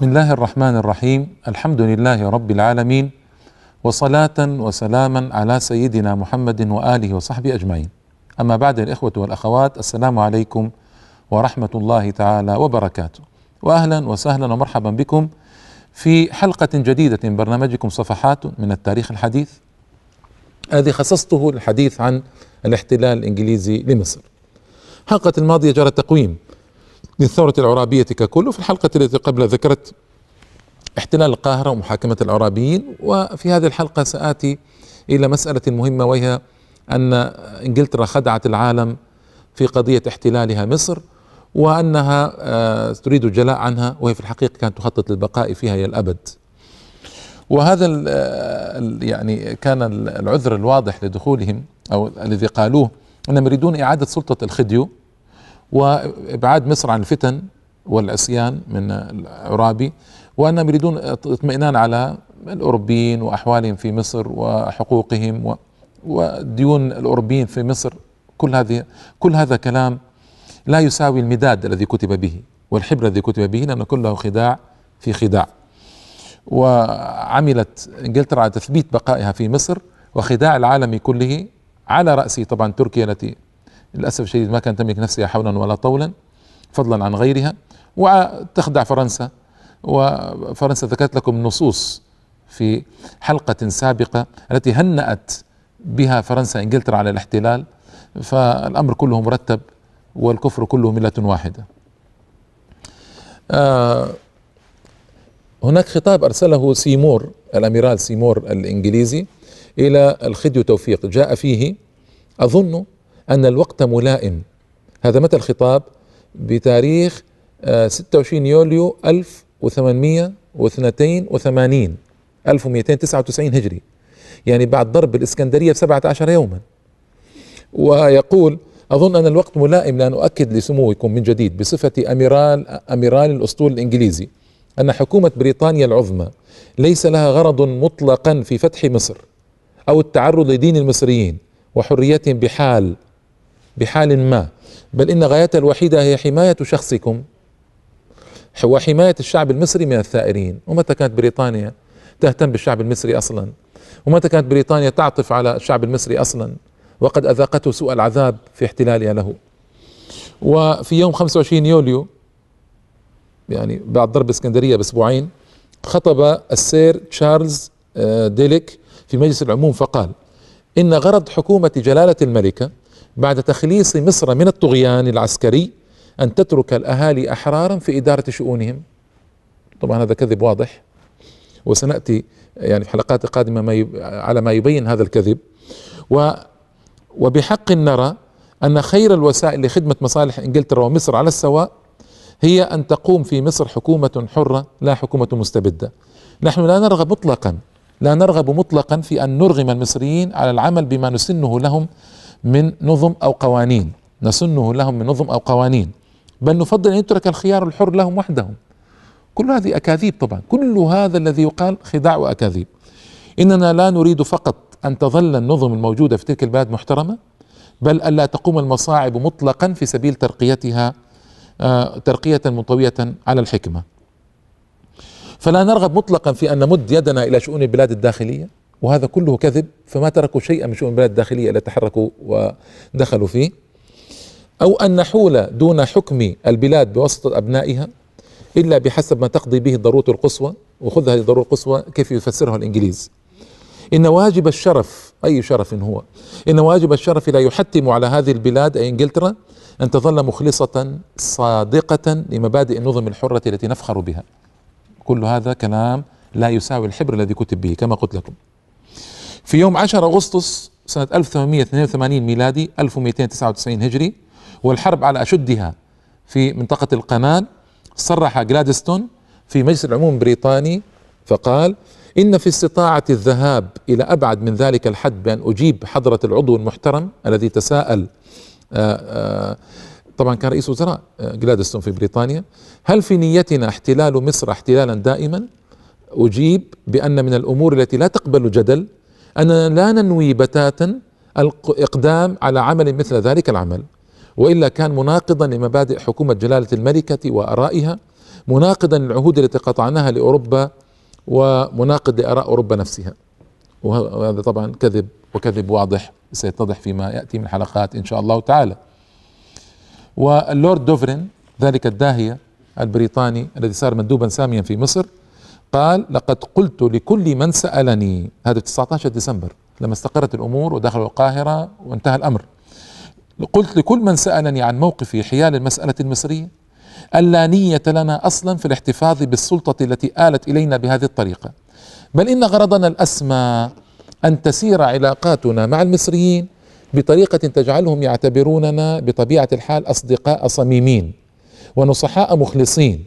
بسم الله الرحمن الرحيم الحمد لله رب العالمين وصلاة وسلاما على سيدنا محمد وآله وصحبه أجمعين أما بعد الإخوة والأخوات السلام عليكم ورحمة الله تعالى وبركاته وأهلا وسهلا ومرحبا بكم في حلقة جديدة من برنامجكم صفحات من التاريخ الحديث الذي خصصته للحديث عن الاحتلال الإنجليزي لمصر الحلقة الماضية جرى تقويم للثورة العرابية ككل وفي الحلقة التي قبل ذكرت احتلال القاهرة ومحاكمة العرابيين وفي هذه الحلقة سآتي إلى مسألة مهمة وهي أن إنجلترا خدعت العالم في قضية احتلالها مصر وأنها آه، تريد الجلاء عنها وهي في الحقيقة كانت تخطط للبقاء فيها إلى الأبد. وهذا يعني كان العذر الواضح لدخولهم أو الذي قالوه أنهم يريدون إعادة سلطة الخديو. وابعاد مصر عن الفتن والعصيان من العرابي وأنهم يريدون اطمئنان على الأوروبيين وأحوالهم في مصر وحقوقهم وديون الأوروبيين في مصر. كل هذه كل هذا كلام لا يساوي المداد الذي كتب به والحبر الذي كتب به لأنه كله خداع في خداع. وعملت إنجلترا على تثبيت بقائها في مصر وخداع العالم كله على راسه طبعا تركيا التي للأسف الشديد ما كانت تملك نفسها حولا ولا طولا فضلا عن غيرها. وتخدع فرنسا وفرنسا ذكرت لكم نصوص في حلقة سابقة التي هنأت بها فرنسا إنجلترا على الاحتلال. فالأمر كله مرتب والكفر كله ملة واحدة. آه هناك خطاب أرسله سيمور الأميرال سيمور الإنجليزي إلى الخديو توفيق. جاء فيه أظن أن الوقت ملائم. هذا متى الخطاب؟ بتاريخ 26 آه، يوليو 1882 1299 هجري. يعني بعد ضرب الإسكندرية ب 17 يوما. ويقول أظن أن الوقت ملائم لأن أؤكد لسموكم من جديد بصفة أميرال أميرال الأسطول الإنجليزي أن حكومة بريطانيا العظمى ليس لها غرض مطلقا في فتح مصر أو التعرض لدين المصريين وحريتهم بحال بحال ما. بل إن غايتها الوحيدة هي حماية شخصكم. وحمايه الشعب المصري من الثائرين. ومتى كانت بريطانيا تهتم بالشعب المصري أصلا؟ ومتى كانت بريطانيا تعطف على الشعب المصري أصلا؟ وقد اذاقته سوء العذاب في احتلالها له. وفي يوم 25 يوليو يعني بعد ضرب اسكندرية بأسبوعين خطب السير تشارلز آه، ديليك في مجلس العموم فقال إن غرض حكومة جلالة الملكة بعد تخليص مصر من الطغيان العسكري أن تترك الأهالي أحرارا في إدارة شؤونهم. طبعا هذا كذب واضح. وسنأتي يعني في حلقات قادمة ما على ما يبين هذا الكذب. و وبحق نرى أن خير الوسائل لخدمة مصالح إنجلترا ومصر على السواء هي أن تقوم في مصر حكومة حرة لا حكومة مستبدة. نحن لا نرغب مطلقا لا نرغب مطلقا في أن نرغم المصريين على العمل بما نسنه لهم من نظم أو قوانين. نسنه لهم من نظم أو قوانين. بل نفضل أن يترك الخيار الحر لهم وحدهم. كل هذه أكاذيب طبعا. كل هذا الذي يقال خداع وأكاذيب. إننا لا نريد فقط أن تظل النظم الموجودة في تلك البلاد محترمة بل الا تقوم المصاعب مطلقا في سبيل ترقيتها آه، ترقية منطويه على الحكمة. فلا نرغب مطلقا في أن نمد يدنا إلى شؤون البلاد الداخلية. وهذا كله كذب فما تركوا شيئا من شؤون البلاد الداخلية إلا تحركوا ودخلوا فيه. أو أن نحول دون حكم البلاد بواسطة أبنائها إلا بحسب ما تقضي به الضرورة القصوى. وخذ هذه الضرورة القصوى كيف يفسرها الإنجليز. إن واجب الشرف أي شرف هو؟ إن واجب الشرف لا يحتم على هذه البلاد أي إنجلترا أن تظل مخلصة صادقة لمبادئ النظم الحرة التي نفخر بها. كل هذا كلام لا يساوي الحبر الذي كتب به كما قلت لكم. في يوم 10 أغسطس سنة 1882 ميلادي 1299 هجري والحرب على أشدها في منطقة القنال صرح جلادستون في مجلس العموم البريطاني فقال إن في استطاعة الذهاب إلى أبعد من ذلك الحد بأن أجيب حضرة العضو المحترم الذي تساءل. آآ آآ طبعا كان رئيس وزراء جلادستون في بريطانيا. هل في نيتنا احتلال مصر احتلالا دائما؟ أجيب بأن من الأمور التي لا تقبل جدل أننا لا ننوي بتاتا الإقدام على عمل مثل ذلك العمل وإلا كان مناقضا لمبادئ حكومة جلالة الملكة وآرائها مناقضا للعهود التي قطعناها لأوروبا ومناقض لآراء أوروبا نفسها. وهذا طبعا كذب وكذب واضح سيتضح فيما يأتي من حلقات إن شاء الله تعالى. واللورد دوفرين ذلك الداهية البريطاني الذي صار مندوبا ساميا في مصر قال لقد قلت لكل من سألني. هذا 19 ديسمبر لما استقرت الأمور ودخلوا القاهرة وانتهى الأمر. قلت لكل من سألني عن موقفي حيال المسألة المصرية ألا نية لنا أصلا في الاحتفاظ بالسلطة التي آلت إلينا بهذه الطريقة. بل إن غرضنا الأسمى أن تسير علاقاتنا مع المصريين بطريقة تجعلهم يعتبروننا بطبيعة الحال أصدقاء صميمين ونصحاء مخلصين.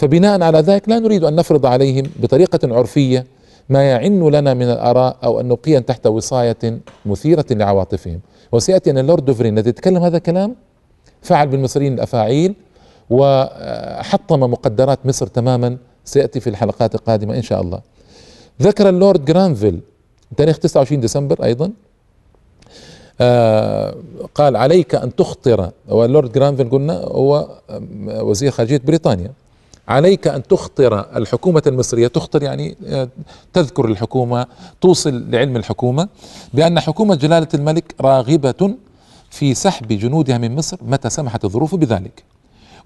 فبناء على ذلك لا نريد أن نفرض عليهم بطريقة عرفية ما يعن لنا من الآراء أو النقيا تحت وصاية مثيرة لعواطفهم. وسيأتي أن اللورد دوفرين الذي تكلم هذا الكلام فعل بالمصريين الأفاعيل وحطم مقدرات مصر تماما. سيأتي في الحلقات القادمة إن شاء الله. ذكر اللورد جرانفيل تاريخ 29 ديسمبر أيضا. آه قال عليك أن تخطر واللورد جرانفيل قلنا هو وزير خارجية بريطانيا. عليك أن تخطر الحكومة المصرية. تخطر يعني آه، تذكر الحكومة توصل لعلم الحكومة بأن حكومة جلالة الملك راغبة في سحب جنودها من مصر متى سمحت الظروف بذلك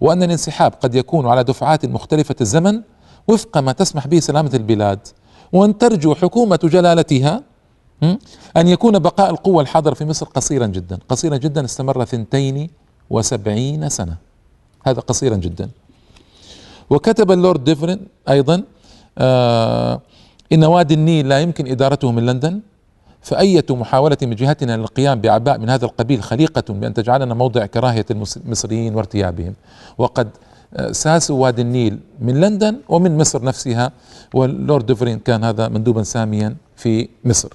وأن الانسحاب قد يكون على دفعات مختلفة الزمن وفق ما تسمح به سلامة البلاد. وأن ترجو حكومة جلالتها أن يكون بقاء القوة الحاضرة في مصر قصيرا جدا. قصيرا جدا استمر ثنتين وسبعين سنة. هذا قصيرا جدا. وكتب اللورد ديفرين أيضا آه إن وادي النيل لا يمكن إدارته من لندن فأية محاولة من جهتنا للقيام بأعباء من هذا القبيل خليقة بأن تجعلنا موضع كراهية المصريين وارتيابهم. وقد آه، ساسوا وادي النيل من لندن ومن مصر نفسها واللورد دوفرين كان هذا مندوبا ساميا في مصر.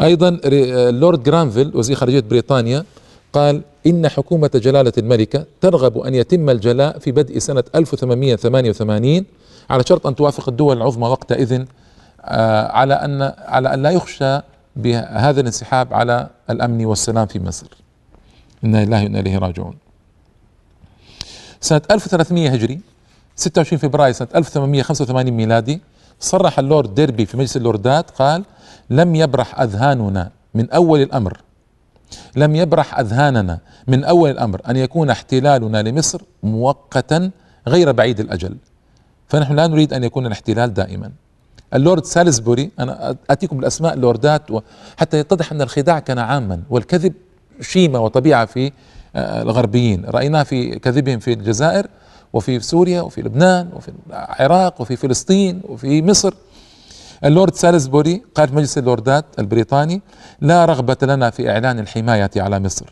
أيضا اللورد جرانفيل وزير خارجية بريطانيا قال إن حكومة جلالة الملكة ترغب أن يتم الجلاء في بدء سنة 1888 على شرط أن توافق الدول العظمى وقتئذ آه، على أن على أن لا يخشى بهذا الانسحاب على الأمن والسلام في مصر. إنا لله وإنا إليه راجعون. سنة 1300 هجري 26 فبراير سنة 1885 ميلادي صرح اللورد ديربي في مجلس اللوردات قال لم يبرح أذهاننا من أول الأمر لم يبرح أذهاننا من أول الأمر أن يكون احتلالنا لمصر مؤقتا غير بعيد الأجل. فنحن لا نريد أن يكون الاحتلال دائما. اللورد سالزبوري أنا أتيكم بالأسماء اللوردات حتى يتضح أن الخداع كان عاما والكذب شيمة وطبيعة في آه، الغربيين. رأيناه في كذبهم في الجزائر وفي سوريا وفي لبنان وفي العراق وفي فلسطين وفي مصر. اللورد سالزبوري في مجلس اللوردات البريطاني لا رغبة لنا في إعلان الحماية على مصر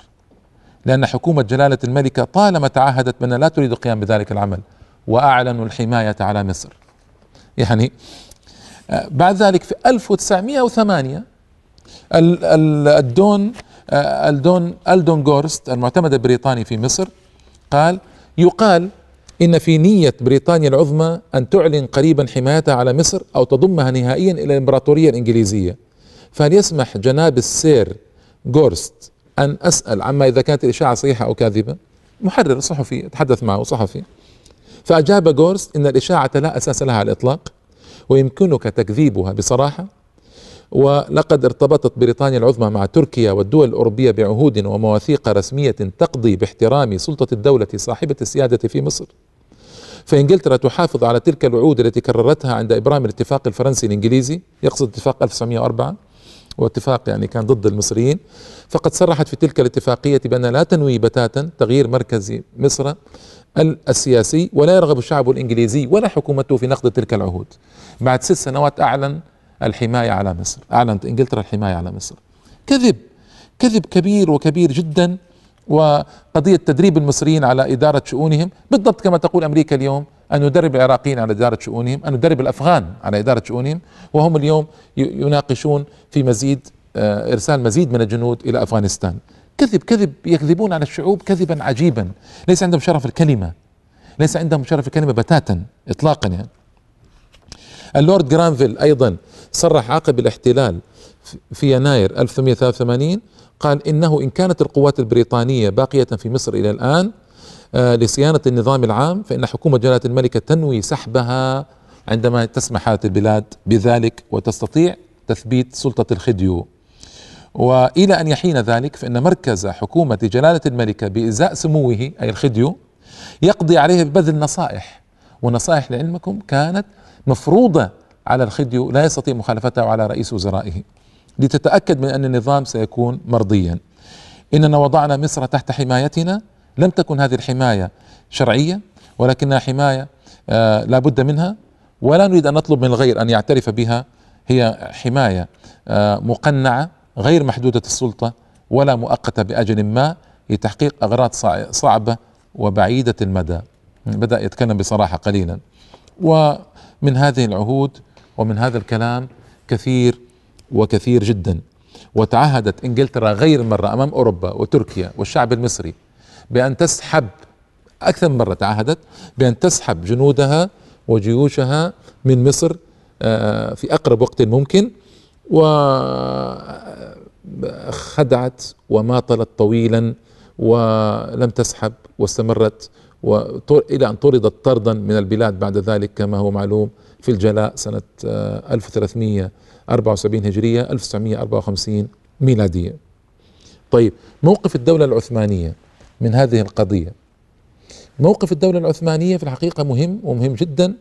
لأن حكومة جلالة الملكة طالما تعهدت بأن لا تريد القيام بذلك العمل وأعلنوا الحماية على مصر. يعني بعد ذلك في 1908 الدون الدون ألدون جورست المعتمد البريطاني في مصر قال يقال إن في نية بريطانيا العظمى أن تعلن قريبا حمايتها على مصر أو تضمها نهائيا إلى الإمبراطورية الإنجليزية. فهل يسمح جناب السير جورست أن أسأل عما إذا كانت الإشاعة صحيحة أو كاذبة. محرر صحفي تحدث معه صحفي. فأجاب جورست إن الإشاعة لا أساس لها على الإطلاق ويمكنك تكذيبها بصراحة. ولقد ارتبطت بريطانيا العظمى مع تركيا والدول الأوروبية بعهود ومواثيق رسمية تقضي باحترام سلطة الدولة صاحبة السيادة في مصر. فإنجلترا تحافظ على تلك الوعود التي كررتها عند إبرام الاتفاق الفرنسي الإنجليزي يقصد اتفاق 1904 واتفاق يعني كان ضد المصريين فقد صرحت في تلك الاتفاقية بأن لا تنوي بتاتا تغيير مركز مصر السياسي ولا يرغب الشعب الإنجليزي ولا حكومته في نقض تلك العهود. بعد ست سنوات أعلن الحماية على مصر أعلنت إنجلترا الحماية على مصر. كذب كذب كبير وكبير جدا وقضية تدريب المصريين على إدارة شؤونهم بالضبط كما تقول أمريكا اليوم أن ندرب العراقيين على إدارة شؤونهم أن ندرب الأفغان على إدارة شؤونهم وهم اليوم يناقشون في مزيد آه، إرسال مزيد من الجنود إلى أفغانستان. كذب كذب يكذبون على الشعوب كذبا عجيبا. ليس عندهم شرف الكلمة. ليس عندهم شرف الكلمة بتاتا إطلاقا يعني. اللورد جرانفيل أيضا صرح عقب الاحتلال في يناير 1883 قال إنه إن كانت القوات البريطانية باقية في مصر إلى الآن آه، لصيانة النظام العام فإن حكومة جلالة الملكة تنوي سحبها عندما تسمح حالة البلاد بذلك وتستطيع تثبيت سلطة الخديو. وإلى أن يحين ذلك فإن مركز حكومة جلالة الملكه بإزاء سموه أي الخديو يقضي عليه ببذل نصائح ونصائح لعلمكم كانت مفروضة على الخديو لا يستطيع مخالفتها على رئيس وزرائه. لتتأكد من أن النظام سيكون مرضيا. إننا وضعنا مصر تحت حمايتنا. لم تكن هذه الحماية شرعية ولكنها حماية آه لا بد منها. ولا نريد أن نطلب من الغير أن يعترف بها. هي حماية آه مقنعة غير محدودة السلطة ولا مؤقتة بأجل ما لتحقيق أغراض صعبة وبعيدة المدى. بدأ يتكلم بصراحة قليلا. ومن هذه العهود ومن هذا الكلام كثير وكثير جدا. وتعهدت إنجلترا غير مرة أمام أوروبا وتركيا والشعب المصري بأن تسحب أكثر من مرة تعهدت بأن تسحب جنودها وجيوشها من مصر آه، في أقرب وقت ممكن. وخدعت آه، وماطلت طويلا ولم تسحب واستمرت إلى أن طردت طردا من البلاد بعد ذلك كما هو معلوم في الجلاء سنة آه، 1300 74 هجرية 1954 ميلادية. طيب موقف الدولة العثمانية من هذه القضية. موقف الدولة العثمانية في الحقيقة مهم ومهم جدا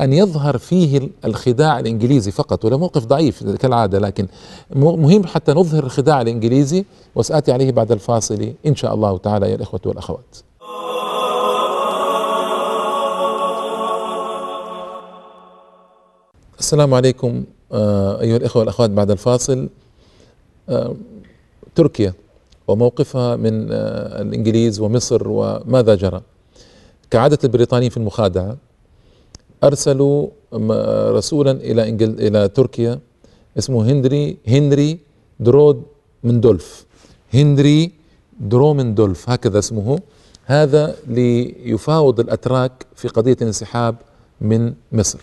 أن يظهر فيه الخداع الإنجليزي فقط ولا موقف ضعيف كالعادة لكن مهم حتى نظهر الخداع الإنجليزي وسآتي عليه بعد الفاصل إن شاء الله تعالى يا الإخوة والأخوات. السلام عليكم أيها الإخوة والأخوات بعد الفاصل آه، تركيا وموقفها من آه، الإنجليز ومصر وماذا جرى. كعادة البريطانيين في المخادعة أرسلوا رسولا إلى إنجل... إلى تركيا اسمه هنري هنري درود مندولف هنري درومندولف هكذا اسمه. هذا ليفاوض الأتراك في قضية الانسحاب من مصر.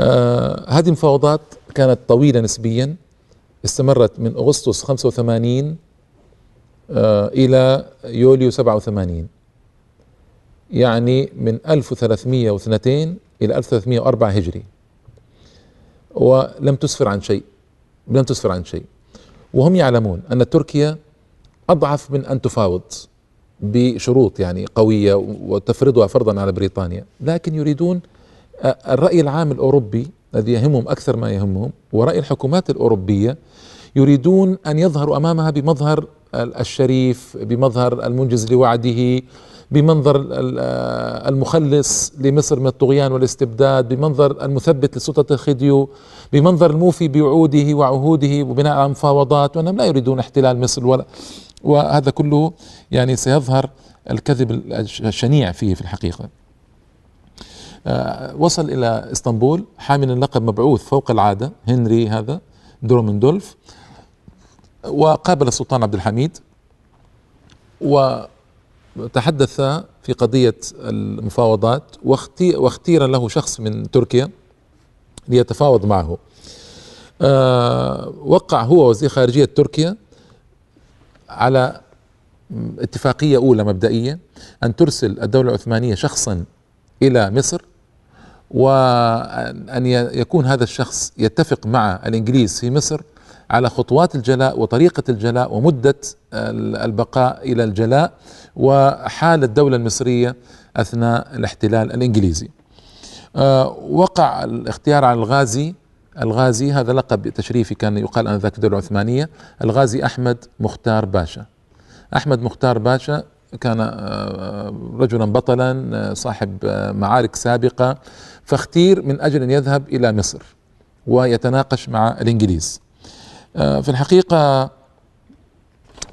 آه هذه المفاوضات كانت طويلة نسبيا استمرت من أغسطس 85 آه إلى يوليو 87 يعني من 1302 إلى 1304 هجري. ولم تسفر عن شيء لم تسفر عن شيء. وهم يعلمون أن تركيا أضعف من أن تفاوض بشروط يعني قوية وتفرضها فرضا على بريطانيا. لكن يريدون الرأي العام الأوروبي الذي يهمهم أكثر ما يهمهم ورأي الحكومات الأوروبية يريدون أن يظهروا أمامها بمظهر الشريف بمظهر المنجز لوعده بمنظر المخلص لمصر من الطغيان والاستبداد بمنظر المثبت لسلطة الخديو بمنظر الموفي بوعوده وعهوده وبناء على مفاوضات وأنهم لا يريدون احتلال مصر ولا وهذا كله يعني سيظهر الكذب الشنيع فيه في الحقيقة. آه، وصل إلى إسطنبول حاملا لقب مبعوث فوق العادة هنري هذا درومندولف وقابل السلطان عبد الحميد و تحدث في قضية المفاوضات واختير له شخص من تركيا ليتفاوض معه. آه، وقع هو وزير خارجية تركيا على اتفاقية أولى مبدئية أن ترسل الدولة العثمانية شخصا إلى مصر وأن يكون هذا الشخص يتفق مع الإنجليز في مصر على خطوات الجلاء وطريقة الجلاء ومدة البقاء إلى الجلاء وحال الدولة المصرية أثناء الاحتلال الإنجليزي. آه، وقع الاختيار على الغازي. الغازي هذا لقب تشريفي كان يقال آنذاك الدولة العثمانية. الغازي أحمد مختار باشا. أحمد مختار باشا كان آه، رجلا بطلا آه، صاحب معارك سابقة فاختير من أجل أن يذهب إلى مصر ويتناقش مع الإنجليز. في الحقيقة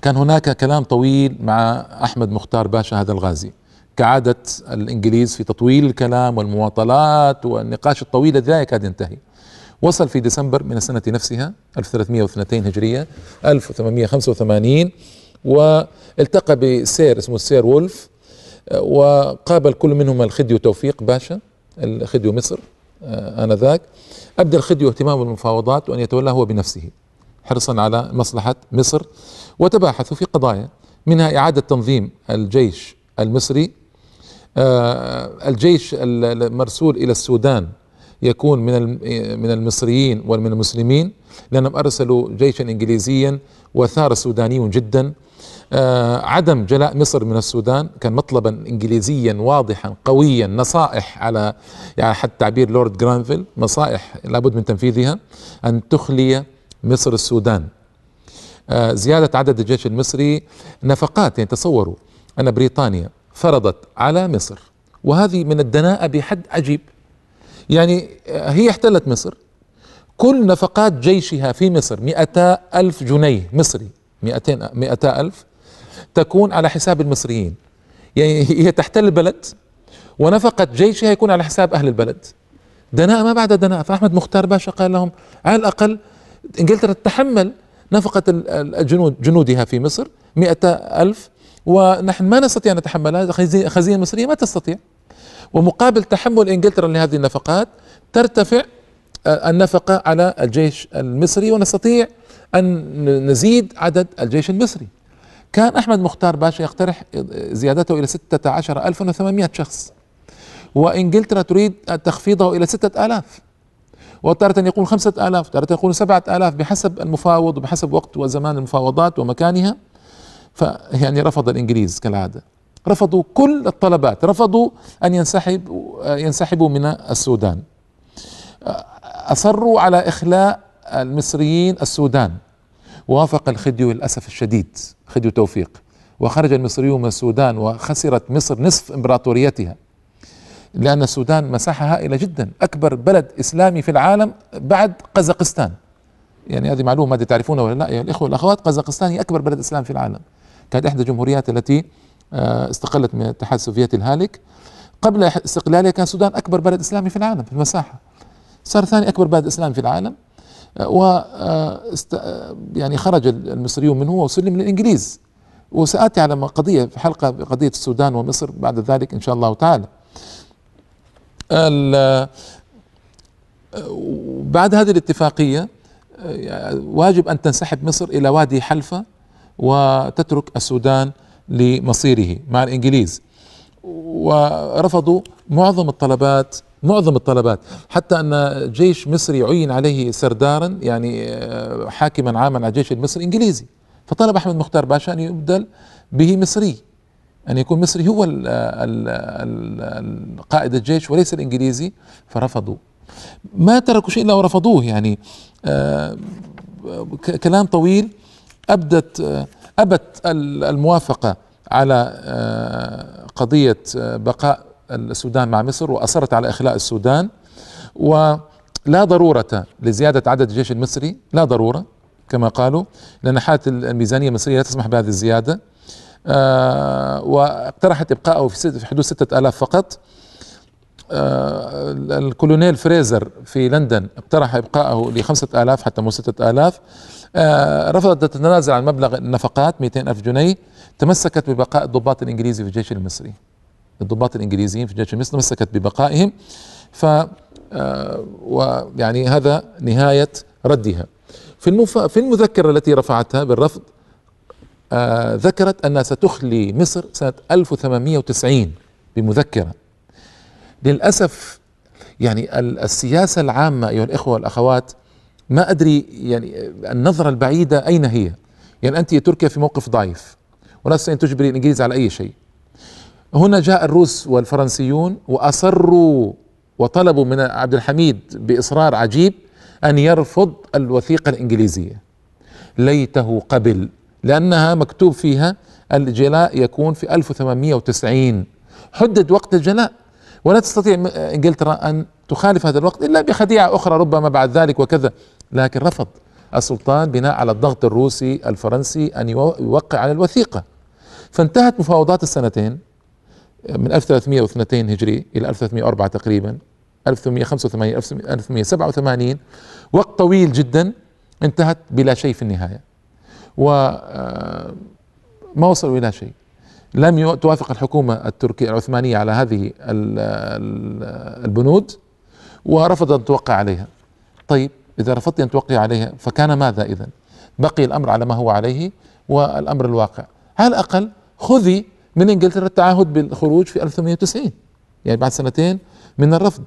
كان هناك كلام طويل مع أحمد مختار باشا هذا الغازي. كعادة الإنجليز في تطويل الكلام والمواطلات والنقاش الطويل الذي لا يكاد ينتهي. وصل في ديسمبر من السنة نفسها 1302 هجرية 1885 والتقى بسير اسمه السير وولف وقابل كل منهما الخديو توفيق باشا الخديو مصر آه، آنذاك. أبدى الخديو اهتمام بالمفاوضات وأن يتولى هو بنفسه حرصا على مصلحة مصر. وتباحثوا في قضايا منها إعادة تنظيم الجيش المصري آه، الجيش المرسول إلى السودان يكون من من المصريين ومن المسلمين لأنهم أرسلوا جيشا إنجليزيا وثار سوداني جدا. آه، عدم جلاء مصر من السودان كان مطلبا انجليزيا واضحا قويا نصائح على يعني حتى تعبير لورد جرانفيل نصائح لابد من تنفيذها أن تخلي مصر السودان. آه، زيادة عدد الجيش المصري نفقات يعني تصوروا أن بريطانيا فرضت على مصر وهذه من الدناءة بحد عجيب. يعني آه، هي احتلت مصر. كل نفقات جيشها في مصر مئتا ألف جنيه مصري مئتين مئتا ألف. تكون على حساب المصريين. يعني هي تحتل البلد ونفقة جيشها يكون على حساب أهل البلد. دناء ما بعد دناء فأحمد مختار باشا قال لهم على الأقل إنجلترا تتحمل نفقة الجنود جنودها في مصر مئة ألف ونحن ما نستطيع أن نتحملها خزينة مصرية ما تستطيع. ومقابل تحمل إنجلترا لهذه النفقات ترتفع النفقة على الجيش المصري ونستطيع أن نزيد عدد الجيش المصري. كان أحمد مختار باشا يقترح زيادته إلى ستة عشر ألفا وثمانمائة شخص. وإنجلترا تريد تخفيضه إلى ستة آلاف. وتارة يقول خمسة آلاف تارة يقول سبعة آلاف بحسب المفاوض وبحسب وقت وزمان المفاوضات ومكانها. فيعني رفض الإنجليز كالعادة. رفضوا كل الطلبات. رفضوا أن ينسحب ينسحبوا من السودان. أصروا على إخلاء المصريين السودان. وافق الخديو للأسف الشديد خديو توفيق. وخرج المصريون من السودان وخسرت مصر نصف إمبراطوريتها. لأن السودان مساحة هائلة جدا أكبر بلد إسلامي في العالم بعد قزاقستان. يعني هذه معلومة ما تعرفونها ولا لا يا الإخوة والأخوات قزاقستان هي أكبر بلد إسلامي في العالم. كانت إحدى الجمهوريات التي آه، استقلت من الاتحاد السوفيتي الهالك. قبل استقلالها كان السودان أكبر بلد إسلامي في العالم في المساحة. صار ثاني أكبر بلد إسلامي في العالم. و آه، يعني خرج المصريون منه وسلم للإنجليز. وسآتي على قضية في حلقة قضية السودان ومصر بعد ذلك إن شاء الله تعالى. بعد هذه الاتفاقية واجب أن تنسحب مصر إلى وادي حلفة وتترك السودان لمصيره مع الإنجليز. ورفضوا معظم الطلبات معظم الطلبات. حتى أن جيش مصري عين عليه سردارا يعني حاكما عاما على الجيش المصري إنجليزي فطلب أحمد مختار باشا أن يبدل به مصري أن يكون مصري هو قائد الجيش وليس الإنجليزي. فرفضوا ما تركوا شيء إلا ورفضوه يعني آه، كلام طويل. أبدت آه، أبت الموافقة على آه، قضية بقاء السودان مع مصر وأصرت على إخلاء السودان. ولا ضرورة لزيادة عدد الجيش المصري لا ضرورة كما قالوا لأن حالة الميزانية المصرية لا تسمح بهذه الزيادة. آه واقترحت ابقائه في حدود ستة آلاف فقط. آه الكولونيل فريزر في لندن اقترح ابقائه لخمسة آلاف حتى مو ستة آلاف. آه رفضت تتنازل عن مبلغ النفقات 200 ألف جنيه. تمسكت ببقاء الضباط الإنجليزي في الجيش المصري. الضباط الإنجليزيين في الجيش المصري تمسكت ببقائهم ف آه ويعني هذا نهاية ردها. في المف... في المذكرة التي رفعتها بالرفض آه ذكرت أنها ستخلي مصر سنة 1890 بمذكرة. للأسف يعني السياسة العامة أيها الإخوة والأخوات ما أدري يعني النظرة البعيدة أين هي؟ يعني أنت تركيا في موقف ضعيف تستطيع أن تجبري الإنجليز على أي شيء. هنا جاء الروس والفرنسيون وأصروا وطلبوا من عبد الحميد بإصرار عجيب أن يرفض الوثيقة الإنجليزية. ليته قبل لأنها مكتوب فيها الجلاء يكون في 1890 حدد وقت الجلاء. ولا تستطيع إنجلترا أن تخالف هذا الوقت إلا بخديعة أخرى ربما بعد ذلك وكذا. لكن رفض السلطان بناء على الضغط الروسي الفرنسي أن يوقع على الوثيقة. فانتهت مفاوضات السنتين. من 1302 هجري إلى 1304 تقريبا 1885 1887 وقت طويل جدا انتهت بلا شيء في النهاية. وما آه، وصلوا إلى شيء. لم توافق الحكومة التركية العثمانية على هذه البنود ورفضت أن توقع عليها. طيب إذا رفضت أن توقع عليها فكان ماذا اذا بقي الأمر على ما هو عليه والأمر الواقع. على الأقل خذي من إنجلترا التعهد بالخروج في 1890 يعني بعد سنتين من الرفض.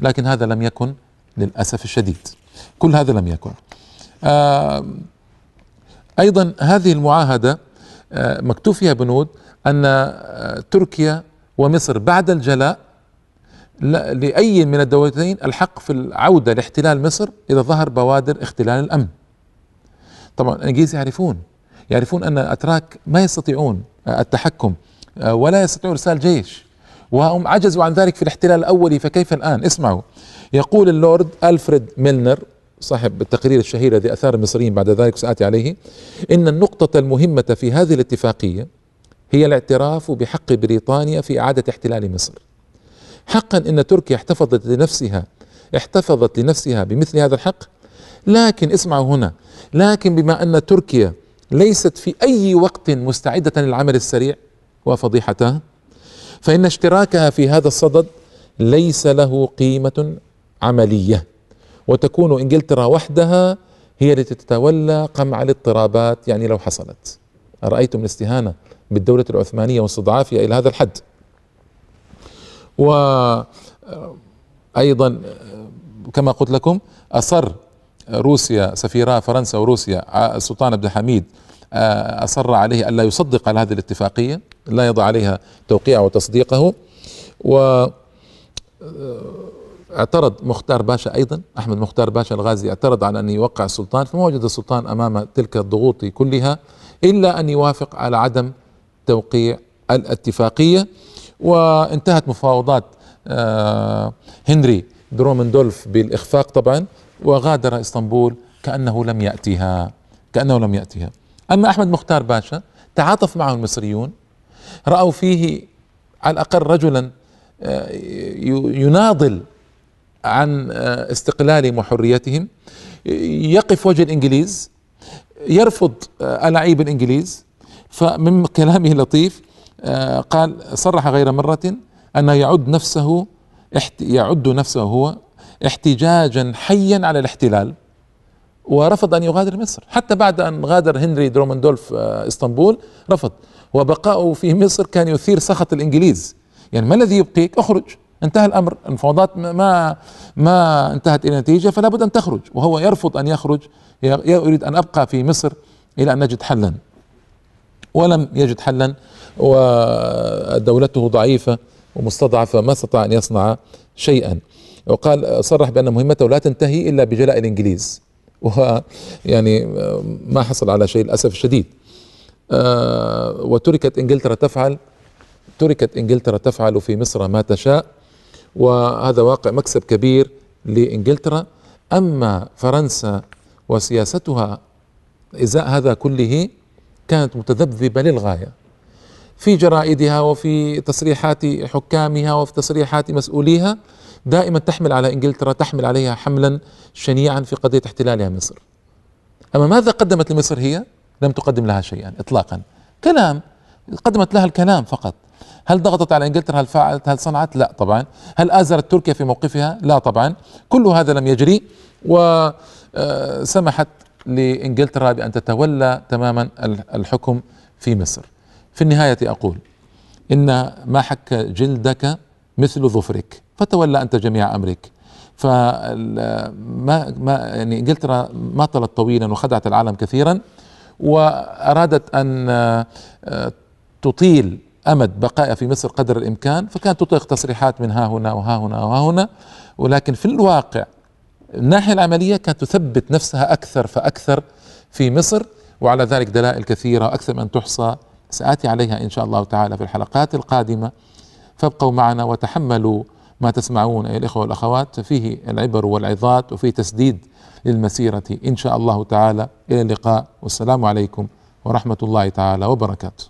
لكن هذا لم يكن للأسف الشديد. كل هذا لم يكن. أيضا هذه المعاهدة مكتوب فيها بنود أن تركيا ومصر بعد الجلاء لأي من الدولتين الحق في العودة لاحتلال مصر إذا ظهر بوادر اختلال الأمن. طبعا الإنجليز يعرفون يعرفون أن الأتراك ما يستطيعون التحكم ولا يستطيعون إرسال جيش. وهم عجزوا عن ذلك في الاحتلال الأولي فكيف الآن؟ اسمعوا. يقول اللورد ألفريد ميلنر صاحب التقرير الشهير الذي أثار المصريين بعد ذلك سآتي عليه إن النقطة المهمة في هذه الاتفاقية هي الاعتراف بحق بريطانيا في إعادة احتلال مصر. حقا إن تركيا احتفظت لنفسها احتفظت لنفسها بمثل هذا الحق. لكن اسمعوا هنا لكن بما أن تركيا ليست في أي وقت مستعدة للعمل السريع وفضيحته فإن اشتراكها في هذا الصدد ليس له قيمة عملية. وتكون إنجلترا وحدها هي التي تتولى قمع الاضطرابات يعني لو حصلت. أرأيتم الاستهانة بالدولة العثمانية واستضعافها إلى هذا الحد؟ وأيضا كما قلت لكم أصر روسيا سفيرا فرنسا وروسيا السلطان عبد الحميد أصر عليه ألا يصدق على هذه الاتفاقية لا يضع عليها توقيعه وتصديقه و اعترض مختار باشا أيضا أحمد مختار باشا الغازي اعترض على أن يوقع السلطان فما وجد السلطان أمام تلك الضغوط كلها إلا أن يوافق على عدم توقيع الاتفاقية. وانتهت مفاوضات آه، هنري درومندولف بالإخفاق طبعا. وغادر إسطنبول كأنه لم يأتيها كأنه لم يأتيها. أما أحمد مختار باشا تعاطف معه المصريون رأوا فيه على الأقل رجلا آه، يناضل عن آه، استقلالهم وحريتهم يقف وجه الإنجليز يرفض ألاعيب الإنجليز. فمن كلامه لطيف آه، قال صرح غير مرة أنه يعد نفسه يعد نفسه هو احتجاجا حيا على الاحتلال ورفض أن يغادر مصر. حتى بعد أن غادر هنري درومندولف آه، إسطنبول رفض. وبقاؤه في مصر كان يثير سخط الإنجليز. يعني ما الذي يبقيك؟ اخرج. انتهى الأمر. المفاوضات ما ما انتهت إلى نتيجة فلا بد أن تخرج. وهو يرفض أن يخرج. يريد أن أبقى في مصر إلى أن نجد حلا. ولم يجد حلا ودولته ضعيفة ومستضعفة ما استطاع أن يصنع شيئا. وقال صرح بأن مهمته لا تنتهي إلا بجلاء الإنجليز. ويعني ما حصل على شيء للأسف الشديد. آه، وتركت إنجلترا تفعل تركت إنجلترا تفعل في مصر ما تشاء. وهذا واقع مكسب كبير لإنجلترا. أما فرنسا وسياستها إزاء هذا كله كانت متذبذبة للغاية. في جرائدها وفي تصريحات حكامها وفي تصريحات مسؤوليها دائما تحمل على إنجلترا تحمل عليها حملا شنيعا في قضية احتلالها مصر. أما ماذا قدمت لمصر هي؟ لم تقدم لها شيئا اطلاقا. كلام قدمت لها الكلام فقط. هل ضغطت على إنجلترا هل فعلت هل صنعت؟ لا طبعا. هل آزرت تركيا في موقفها؟ لا طبعا. كل هذا لم يجري وسمحت لإنجلترا بأن تتولى تماما الحكم في مصر. في النهاية أقول إن ما حك جلدك مثل ظفرك فتولى أنت جميع أمرك. فما ما يعني إنجلترا ما طلت طويلا وخدعت العالم كثيرا وأرادت أن آه، تطيل أمد بقائها في مصر قدر الإمكان فكانت تطلق تصريحات من ها هنا وها هنا وها هنا. ولكن في الواقع الناحية العملية كانت تثبت نفسها أكثر فأكثر في مصر وعلى ذلك دلائل كثيرة أكثر من تحصى سآتي عليها إن شاء الله تعالى في الحلقات القادمة. فابقوا معنا وتحملوا ما تسمعون أيها الإخوة والأخوات فيه العبر والعظات وفيه تسديد للمسيرة إن شاء الله تعالى. إلى اللقاء والسلام عليكم ورحمة الله تعالى وبركاته.